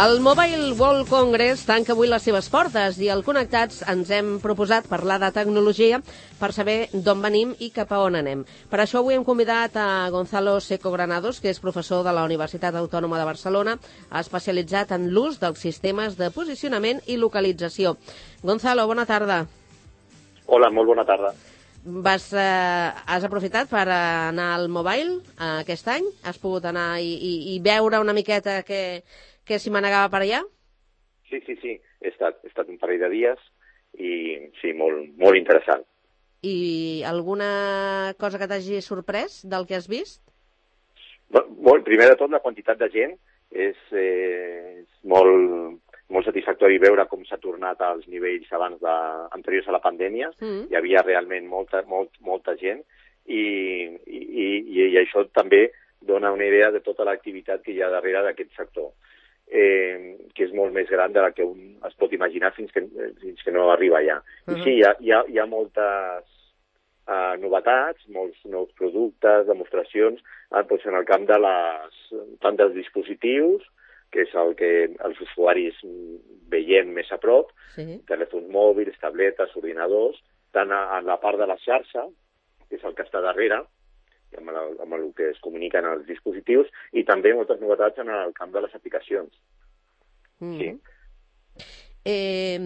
El Mobile World Congress tanca avui les seves portes i al Connectats ens hem proposat parlar de tecnologia per saber d'on venim i cap a on anem. Per això avui hem convidat a Gonzalo Seco Granados, que és professor de la Universitat Autònoma de Barcelona, especialitzat en l'ús dels sistemes de posicionament i localització. Gonzalo, bona tarda. Hola, molt bona tarda. Vas, eh, has aprofitat per anar al mobile eh, aquest any? Has pogut anar i, i, i veure una miqueta que, que s'hi manegava per allà? Sí, sí, sí. He estat, he estat un parell de dies i sí, molt, molt interessant. I alguna cosa que t'hagi sorprès del que has vist? Molt, primer de tot, la quantitat de gent és, eh, és molt, molt satisfactori veure com s'ha tornat als nivells abans de, anteriors a la pandèmia. Mm. Hi havia realment molta, molt, molta gent i, i, i, i això també dona una idea de tota l'activitat que hi ha darrere d'aquest sector, eh, que és molt més gran de la que un es pot imaginar fins que, fins que no arriba allà. Mm -hmm. I sí, hi ha, hi ha, hi ha moltes uh, novetats, molts nous productes, demostracions, uh, doncs en el camp de les, tant dels dispositius, que és el que els usuaris veiem més a prop, sí. telèfons mòbils, tabletes, ordinadors, tant en la part de la xarxa, que és el que està darrere, amb el, amb el que es comuniquen els dispositius, i també moltes novetats en el camp de les aplicacions. Mm. Sí. Eh,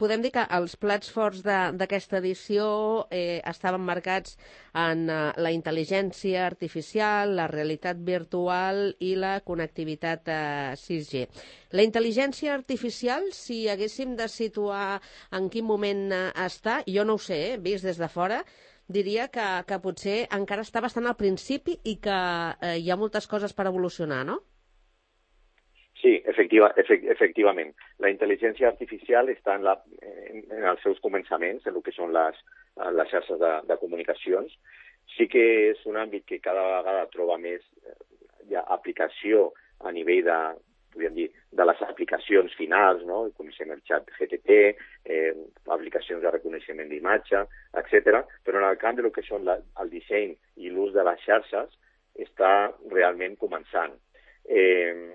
podem dir que els plats forts d'aquesta edició eh, estaven marcats en eh, la intel·ligència artificial, la realitat virtual i la connectivitat eh, 6G. La intel·ligència artificial, si haguéssim de situar en quin moment eh, està, jo no ho sé, eh, vist des de fora, diria que, que potser encara està bastant al principi i que eh, hi ha moltes coses per evolucionar, no? Sí, efectiva, efect, efectivament. La intel·ligència artificial està en, la, en, en els seus començaments, en el que són les, les xarxes de, de comunicacions. Sí que és un àmbit que cada vegada troba més ja, aplicació a nivell de, podríem dir, de les aplicacions finals, no? coneixem el xat GTP, eh, aplicacions de reconeixement d'imatge, etc. Però en el camp de lo que són la, el disseny i l'ús de les xarxes està realment començant. Eh,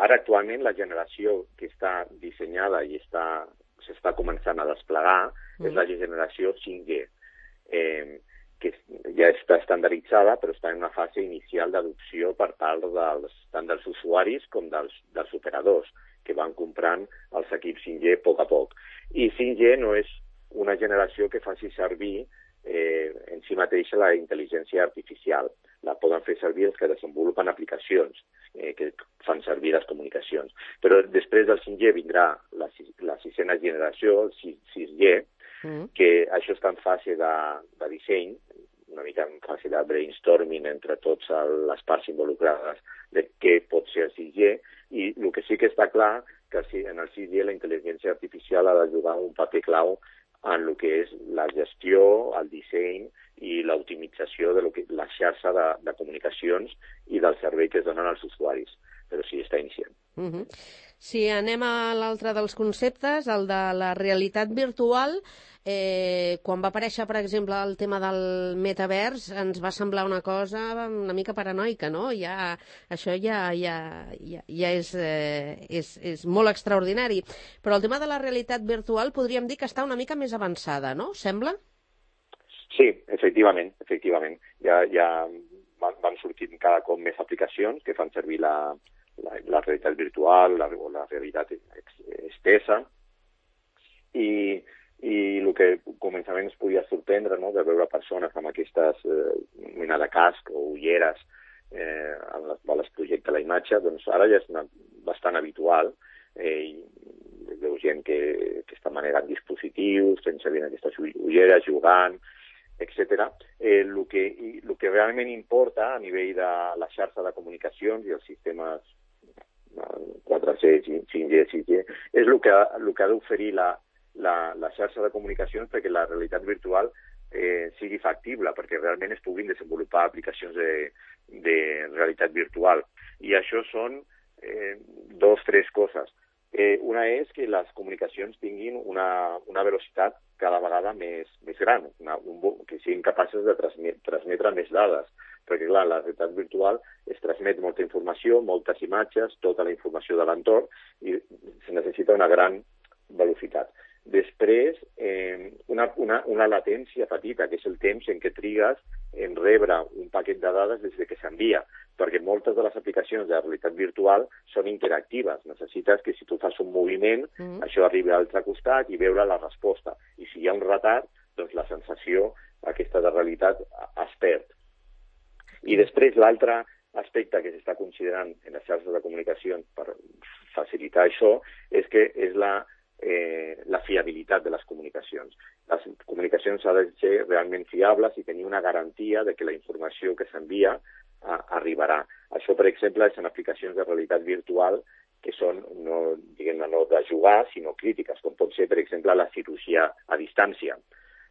Ara, actualment, la generació que està dissenyada i està s'està començant a desplegar mm. és la generació 5G, eh, que ja està estandarditzada, però està en una fase inicial d'adopció per part dels, tant dels usuaris com dels, dels operadors, que van comprant els equips 5G a poc a poc. I 5G no és una generació que faci servir eh, en si mateixa la intel·ligència artificial. La poden fer servir els que desenvolupen aplicacions eh, que fan servir les comunicacions. Però després del 5G vindrà la, la sisena generació, el 6G, mm. que això està en fase de, de disseny, una mica en fase de brainstorming entre totes les parts involucrades de què pot ser el 6G, i el que sí que està clar que en el 6G la intel·ligència artificial ha de jugar un paper clau en el que és la gestió, el disseny i l'optimització de lo que, la xarxa de, de comunicacions i del servei que es donen als usuaris. Però sí, està iniciant. Uh -huh. Si anem a l'altre dels conceptes, el de la realitat virtual, eh, quan va aparèixer, per exemple, el tema del metavers, ens va semblar una cosa una mica paranoica, no? Ja, això ja, ja, ja, ja és, eh, és, és molt extraordinari. Però el tema de la realitat virtual podríem dir que està una mica més avançada, no? Sembla? Sí, efectivament, efectivament. Ja, ja van, van sortint cada cop més aplicacions que fan servir la, la, la realitat virtual, la, la realitat estesa, i, i el que començament es podia sorprendre no, de veure persones amb aquestes eh, mena de casc o ulleres eh, amb les quals es projecta la imatge, doncs ara ja és una, bastant habitual eh, i veu gent que, que està manegant dispositius, fent servir aquestes ulleres, jugant, etc. Eh, el, que, el que realment importa a nivell de la xarxa de comunicacions i els sistemes 4G, 5G, 6G, és el que, el que ha d'oferir la, la, la xarxa de comunicacions perquè la realitat virtual eh, sigui factible, perquè realment es puguin desenvolupar aplicacions de, de realitat virtual. I això són eh, dos, tres coses. Eh, una és que les comunicacions tinguin una, una velocitat cada vegada més, més gran, una, un, que siguin capaces de transmet, transmetre més dades, perquè clar, la realitat virtual es transmet molta informació, moltes imatges, tota la informació de l'entorn i se necessita una gran velocitat. Després, eh, una, una, una latència petita, que és el temps en què trigues en rebre un paquet de dades des de que s'envia, perquè moltes de les aplicacions de realitat virtual són interactives. Necessites que si tu fas un moviment, mm -hmm. això arribi a l'altre costat i veure la resposta. I si hi ha un retard, doncs la sensació aquesta de realitat es perd. I després l'altre aspecte que s'està considerant en les xarxes de comunicació per facilitar això és que és la eh, la fiabilitat de les comunicacions. Les comunicacions han de ser realment fiables i tenir una garantia de que la informació que s'envia arribarà. Això, per exemple, és en aplicacions de realitat virtual que són, no, diguem no de jugar, sinó crítiques, com pot ser, per exemple, la cirurgia a distància.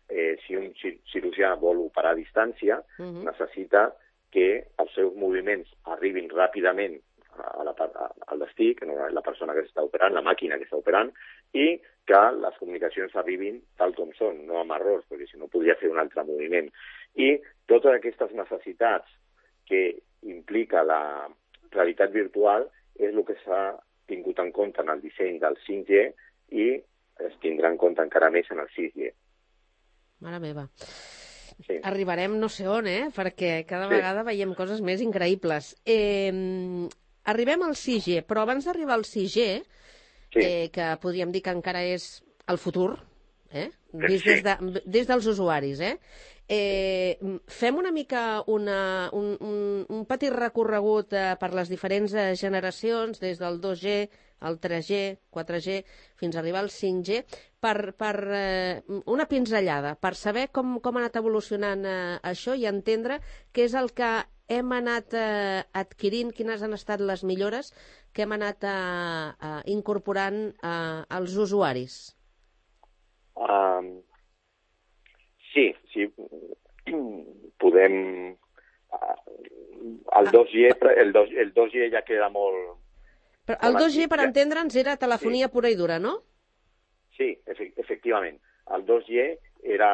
Eh, si un cirurgià vol operar a distància, uh -huh. necessita que els seus moviments arribin ràpidament a la, a, al destí, que no és la persona que està operant, la màquina que està operant, i que les comunicacions arribin tal com són, no amb errors, perquè si no podria fer un altre moviment. I totes aquestes necessitats que implica la realitat virtual és el que s'ha tingut en compte en el disseny del 5G i es tindrà en compte encara més en el 6G. Mare meva. Sí. Arribarem no sé on, eh? Perquè cada sí. vegada veiem coses més increïbles. Eh, arribem al 6G, però abans d'arribar al 6G, sí. eh, que podríem dir que encara és el futur, eh? Vist sí. des, de, des dels usuaris, eh? Eh, fem una mica una, un, un, un petit recorregut eh, per les diferents eh, generacions, des del 2G, al 3G, 4G, fins a arribar al 5G, per, per eh, una pinzellada, per saber com, com ha anat evolucionant eh, això i entendre què és el que hem anat eh, adquirint, quines han estat les millores que hem anat eh, eh, incorporant eh, als usuaris? Um, sí, sí, podem... Uh, el 2G, el 2, el 2G ja queda molt... Però el 2G, per entendre'ns, era telefonia sí. pura i dura, no? Sí, efectivament. El 2G era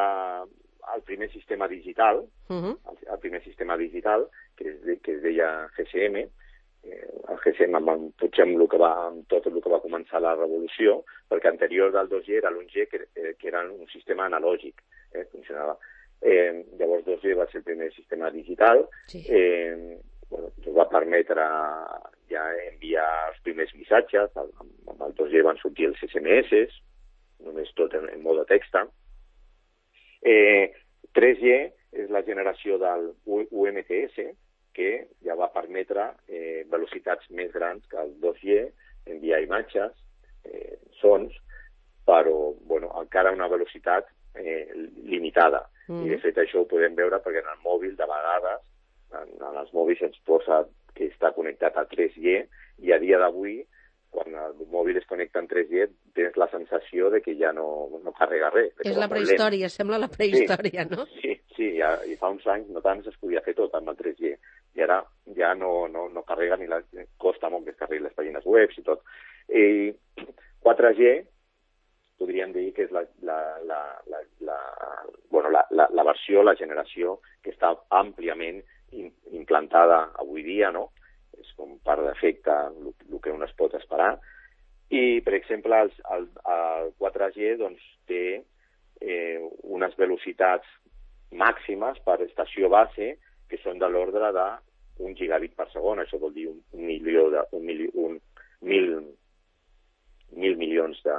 el primer sistema digital, uh -huh. el, el primer sistema digital, que es, que es deia GSM, eh, el GSM amb, potser amb, el que va, amb tot el que va començar la revolució, perquè anterior del 2G era l'1G, que, eh, que era un sistema analògic, eh, funcionava. Eh, llavors 2G va ser el primer sistema digital, sí. eh, bueno, ens va permetre ja enviar els primers missatges, amb, amb el 2G van sortir els SMS, només tot en, en mode texta. Eh, 3G és la generació del UMTS, que ja va permetre eh, velocitats més grans que el 2G, enviar imatges, eh, sons, però bueno, encara una velocitat eh, limitada. Mm. I de fet això ho podem veure perquè en el mòbil de vegades, en, en els mòbils ens posa que està connectat a 3G i a dia d'avui quan el mòbil es connecta en 3G tens la sensació de que ja no, no carrega res. És la prehistòria, sembla la prehistòria, sí, no? Sí, sí, ja, i fa uns anys no tant es podia fer tot amb el 3G i ara ja no, no, no carrega ni la, costa molt que es carregui les pàgines web i tot. I 4G podríem dir que és la, la, la, la, la, bueno, la, la, la versió, la generació que està àmpliament implantada avui dia, no? És com per defecte el, que un es pot esperar. I, per exemple, el, el, el 4G doncs, té eh, unes velocitats màximes per estació base que són de l'ordre de gigabit per segon, això vol dir un, milió de, un, mili, un mil, mil milions de,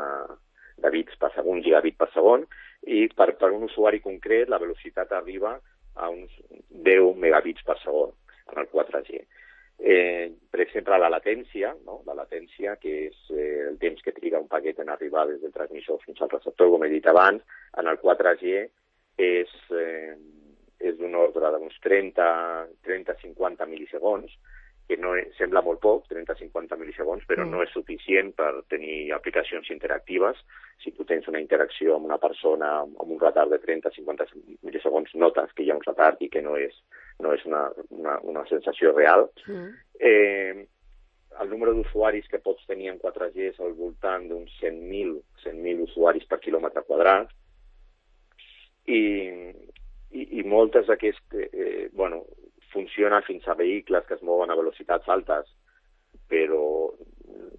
de bits per segon, gigabit per segon, i per, per un usuari concret la velocitat arriba a uns 10 megabits per segon en el 4G. Eh, per exemple, la latència, no? la latència, que és eh, el temps que triga un paquet en arribar des del transmissor fins al receptor, com he dit abans, en el 4G és, eh, és d'un ordre d'uns 30-50 mil·lisegons, que no és, sembla molt poc, 30-50 mil·lisegons, però mm. no és suficient per tenir aplicacions interactives. Si tu tens una interacció amb una persona amb un retard de 30-50 mil·lisegons, notes que hi ha un retard i que no és, no és una, una, una sensació real. Mm. Eh, el número d'usuaris que pots tenir en 4G és al voltant d'uns 100.000 100 usuaris per quilòmetre quadrat, i, i, i moltes d'aquestes, eh, bueno, funcionen fins a vehicles que es mouen a velocitats altes, però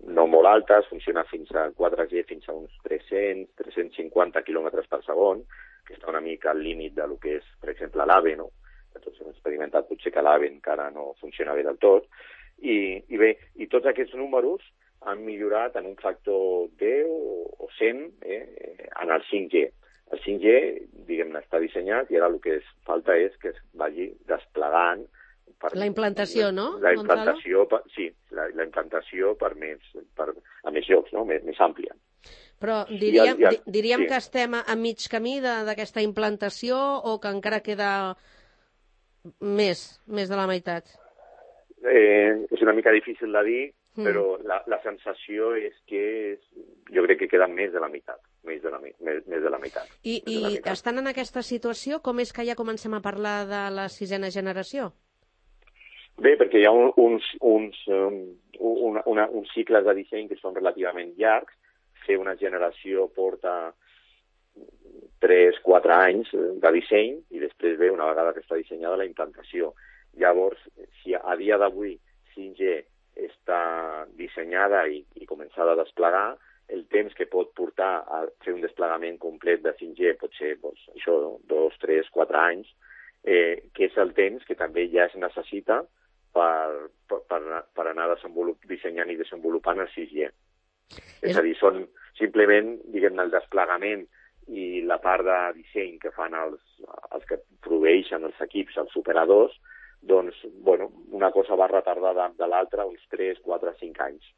no molt altes, funciona fins a 4G fins a uns 300, 350 km per segon, que està una mica al límit de lo que és, per exemple, l'AVE, no? Que tots hem experimentat, potser que l'AVE encara no funciona bé del tot, i, i bé, i tots aquests números han millorat en un factor 10 o 100 eh, en el 5G. El 5G, diguem-ne, està dissenyat i ara el que es falta és que es vagi desplegant per, la implantació, no? La implantació, per, sí, la, la implantació per més, per, a més llocs, no? més, més àmplia. Però diríem, I el, i el, diríem sí. que estem a mig camí d'aquesta implantació o que encara queda més, més de la meitat? Eh, és una mica difícil de dir, mm. però la, la sensació és que és, jo crec que queda més de la meitat, més de la, més, més de la meitat. I, i la meitat. estan en aquesta situació, com és que ja comencem a parlar de la sisena generació? Bé, perquè hi ha un, uns, uns, um, una, una, uns cicles de disseny que són relativament llargs. Fer una generació porta 3-4 anys de disseny i després ve, una vegada que està dissenyada, la implantació. Llavors, si a dia d'avui 5G està dissenyada i, i començada a desplegar, el temps que pot portar a fer un desplegament complet de 5G pot ser doncs, això, dos, tres, quatre anys, eh, que és el temps que també ja es necessita per, per, per, anar dissenyant i desenvolupant el 6G. És, és a dir, són simplement, diguem el desplegament i la part de disseny que fan els, els que proveeixen els equips, els operadors, doncs, bueno, una cosa va retardar de, de l'altra uns 3, 4, 5 anys.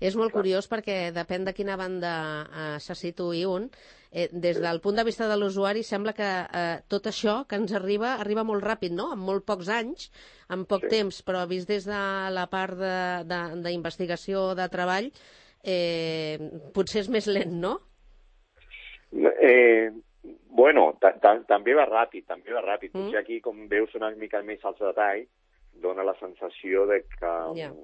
És molt Clar. curiós perquè depèn de quina banda eh, se situï un. Eh, des del punt de vista de l'usuari sembla que eh, tot això que ens arriba, arriba molt ràpid, no? En molt pocs anys, en poc sí. temps, però vist des de la part d'investigació, de, de, de treball, eh, potser és més lent, no? Eh, bueno, també va ràpid, també va ràpid. Mm. Potser aquí, com veus una mica més als detalls, dona la sensació de que... Yeah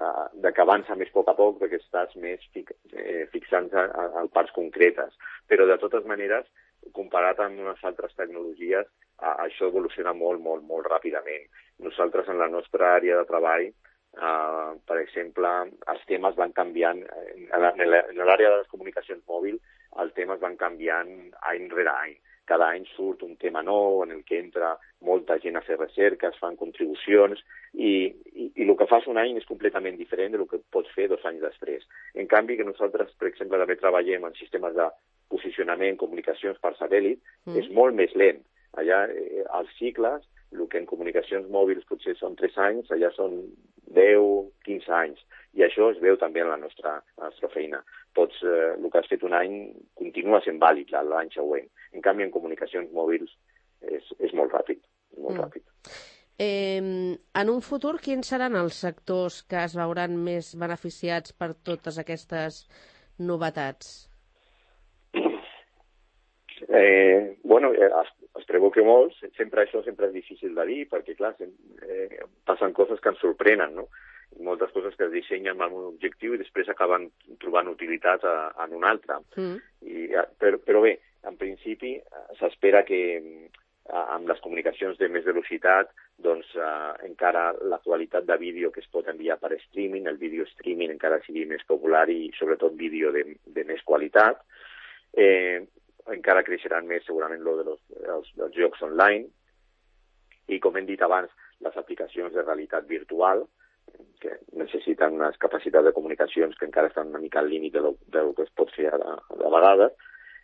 uh, de que avança més a poc a poc, perquè estàs més fic, eh, fixant en parts concretes. Però, de totes maneres, comparat amb unes altres tecnologies, uh, això evoluciona molt, molt, molt ràpidament. Nosaltres, en la nostra àrea de treball, uh, per exemple, els temes van canviant, en l'àrea de les comunicacions mòbils, els temes van canviant any rere any cada any surt un tema nou en el que entra molta gent a fer recerques, fan contribucions, i, i, i el que fas un any és completament diferent del que pots fer dos anys després. En canvi, que nosaltres, per exemple, també treballem en sistemes de posicionament, comunicacions per satèl·lit, mm. és molt més lent. Allà, eh, els cicles, el que en comunicacions mòbils potser són 3 anys, allà són 10, 15 anys. I això es veu també en la nostra, la nostra feina. Pots, eh, el que has fet un any continua sent vàlid l'any següent. En canvi, en comunicacions mòbils és, és molt ràpid, molt mm. ràpid. Eh, en un futur, quins seran els sectors que es veuran més beneficiats per totes aquestes novetats? Eh, bueno, eh, es, que molts, sempre això sempre és difícil de dir, perquè clar, eh, passen coses que ens sorprenen, no? moltes coses que es dissenyen amb un objectiu i després acaben trobant utilitat a, en un altre. Mm. I, però, però bé, en principi s'espera que amb les comunicacions de més velocitat doncs eh, encara la qualitat de vídeo que es pot enviar per streaming, el vídeo streaming encara sigui més popular i sobretot vídeo de, de més qualitat. Eh, encara creixeran més segurament lo de los, els, els jocs online i, com hem dit abans, les aplicacions de realitat virtual, que necessiten unes capacitats de comunicacions que encara estan una mica al límit de lo, de que es pot fer a, a vegades.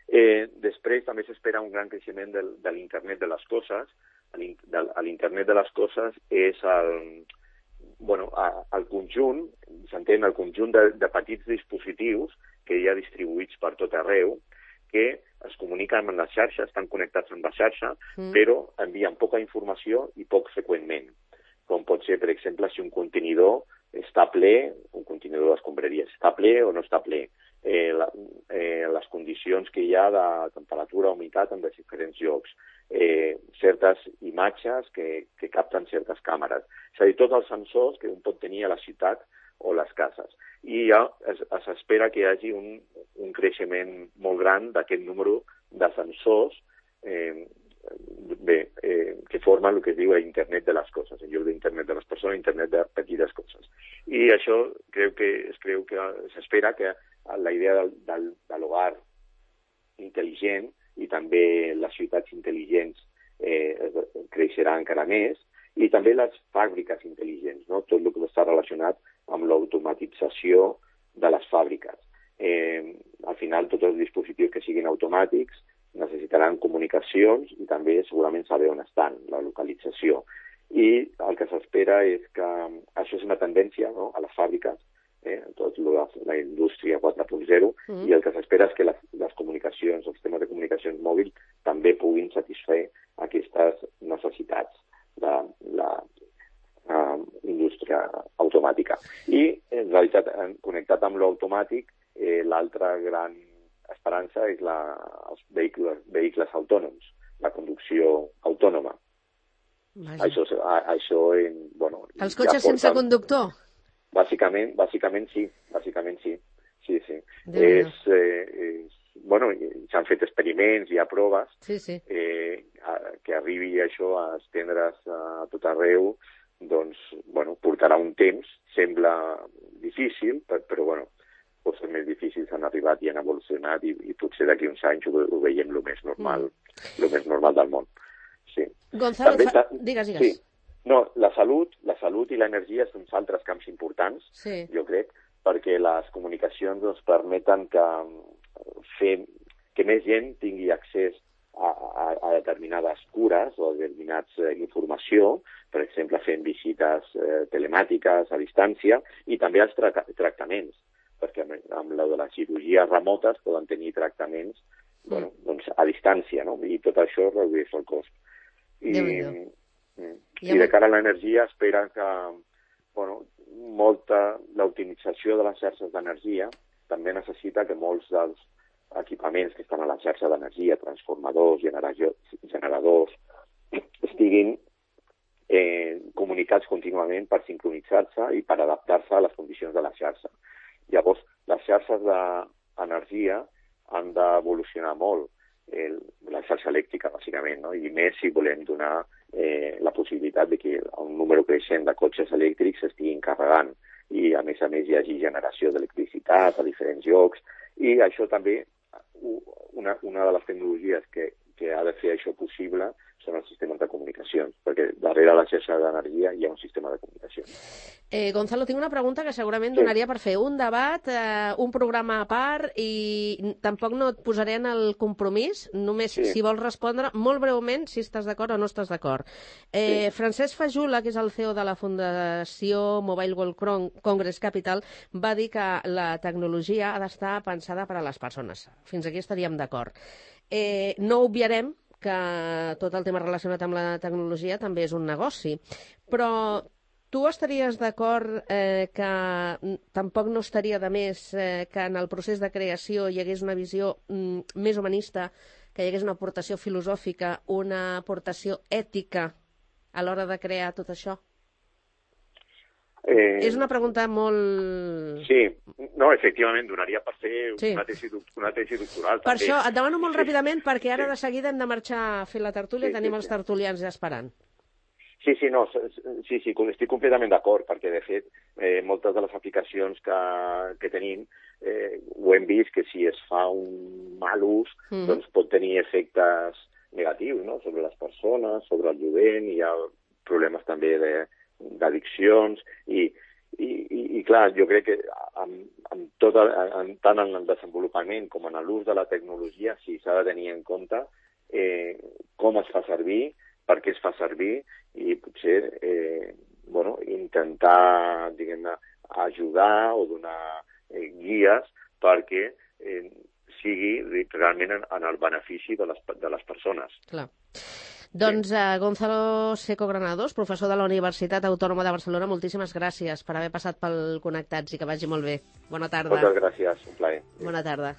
Eh, després també s'espera un gran creixement del, de l'internet de les coses. L'internet de les coses és el, bueno, el conjunt, s'entén, el conjunt de, de petits dispositius que hi ha distribuïts per tot arreu, que es comuniquen amb la xarxa, estan connectats amb la xarxa, mm. però envien poca informació i poc freqüentment. Com pot ser, per exemple, si un contenidor està ple, un contenidor d'escombraries està ple o no està ple. Eh, la, eh, les condicions que hi ha de temperatura, humitat en diferents llocs, eh, certes imatges que, que capten certes càmeres. És a dir, tots els sensors que un pot tenir a la ciutat o les cases. I ja s'espera que hi hagi un, un creixement molt gran d'aquest número de sensors eh, bé, eh, que formen el que es diu internet de les coses, en lloc d'internet de les persones, internet de petites coses. I això creu que es creu que s'espera que la idea del, del, de l'hogar intel·ligent i també les ciutats intel·ligents eh, creixerà encara més i també les fàbriques intel·ligents, no? tot el que està relacionat amb l'automatització de les fàbriques. Eh, al final, tots els dispositius que siguin automàtics necessitaran comunicacions i també segurament saber on estan, la localització. I el que s'espera és que això és una tendència no? a les fàbriques, eh, tot la, la indústria 4.0, mm. i el que s'espera és que les, les comunicacions, els temes de comunicacions mòbils també puguin satisfer aquestes necessitats de la uh, indústria automàtica. I, en realitat, l'automàtic, eh, l'altre gran esperança és la, els vehicles, vehicles autònoms, la conducció autònoma. Vaja. Això, això en, bueno, Els cotxes ja sense conductor? Bàsicament, bàsicament sí, bàsicament sí. Sí, sí. És, eh, és, bueno, s'han fet experiments, hi ha proves, sí, sí. Eh, a, que arribi això a estendre's a tot arreu, doncs, bueno, portarà un temps, sembla difícil, però, però bueno, coses més difícils han arribat i han evolucionat i, i potser d'aquí uns anys ho, ho veiem el més normal, mm. més normal del món. Sí. Gonzalo, També, fa... digues, digues. Sí. No, la salut, la salut i l'energia són altres camps importants, sí. jo crec, perquè les comunicacions ens permeten que, fer, que més gent tingui accés a, a, a determinades cures o a determinats eh, informació, per exemple, fent visites eh, telemàtiques a distància, i també els tra tractaments perquè amb la de les cirurgies remotes poden tenir tractaments mm. bueno, doncs, a distància, no? I tot això redueix el cost. I, mm, i de cara a l'energia espera que bueno, molta l'utilització de les xarxes d'energia també necessita que molts dels equipaments que estan a la xarxa d'energia, transformadors, generadors, estiguin eh, comunicats contínuament per sincronitzar-se i per adaptar-se a les condicions de la xarxa. Llavors, les xarxes d'energia han d'evolucionar molt, el, la xarxa elèctrica, bàsicament, no? i més si volem donar eh, la possibilitat de que un número creixent de cotxes elèctrics s'estiguin carregant i, a més a més, hi hagi generació d'electricitat a diferents llocs. I això també, una, una de les tecnologies que, que ha de fer això possible són els sistemes de comunicacions, perquè darrere la xarxa d'energia hi ha un sistema de comunicació. Eh, Gonzalo, tinc una pregunta que segurament sí. donaria per fer un debat, eh, un programa a part, i tampoc no et posaré en el compromís, només sí. si vols respondre molt breument si estàs d'acord o no estàs d'acord. Eh, sí. Francesc Fajula, que és el CEO de la Fundació Mobile World Congress Capital, va dir que la tecnologia ha d'estar pensada per a les persones. Fins aquí estaríem d'acord. Eh, no obviarem que tot el tema relacionat amb la tecnologia també és un negoci. Però tu estaries d'acord eh, que tampoc no estaria de més eh, que en el procés de creació hi hagués una visió mm, més humanista, que hi hagués una aportació filosòfica, una aportació ètica a l'hora de crear tot això? Eh, és una pregunta molt... Sí, no, efectivament, donaria per fer sí. una, tesi, una tesi doctoral. Per també. això, et demano molt sí. ràpidament, perquè ara sí. de seguida hem de marxar a fer la tertúlia sí, i tenim sí, els tertulians ja esperant. Sí, sí, no, sí, sí, estic completament d'acord, perquè de fet eh, moltes de les aplicacions que, que tenim eh, ho hem vist que si es fa un mal ús mm. doncs pot tenir efectes negatius no? sobre les persones, sobre el jovent, hi ha problemes també de, d'addiccions i, i, i, i clar, jo crec que amb, amb tot el, en, tant en el desenvolupament com en l'ús de la tecnologia sí s'ha de tenir en compte eh, com es fa servir, per què es fa servir i potser eh, bueno, intentar diguem-ne ajudar o donar eh, guies perquè eh, sigui realment en, en el benefici de les, de les persones. Clar. Doncs uh, Gonzalo Seco Granados, professor de la Universitat Autònoma de Barcelona, moltíssimes gràcies per haver passat pel Connectats i que vagi molt bé. Bona tarda. Moltes gràcies, un plaer. Bona tarda.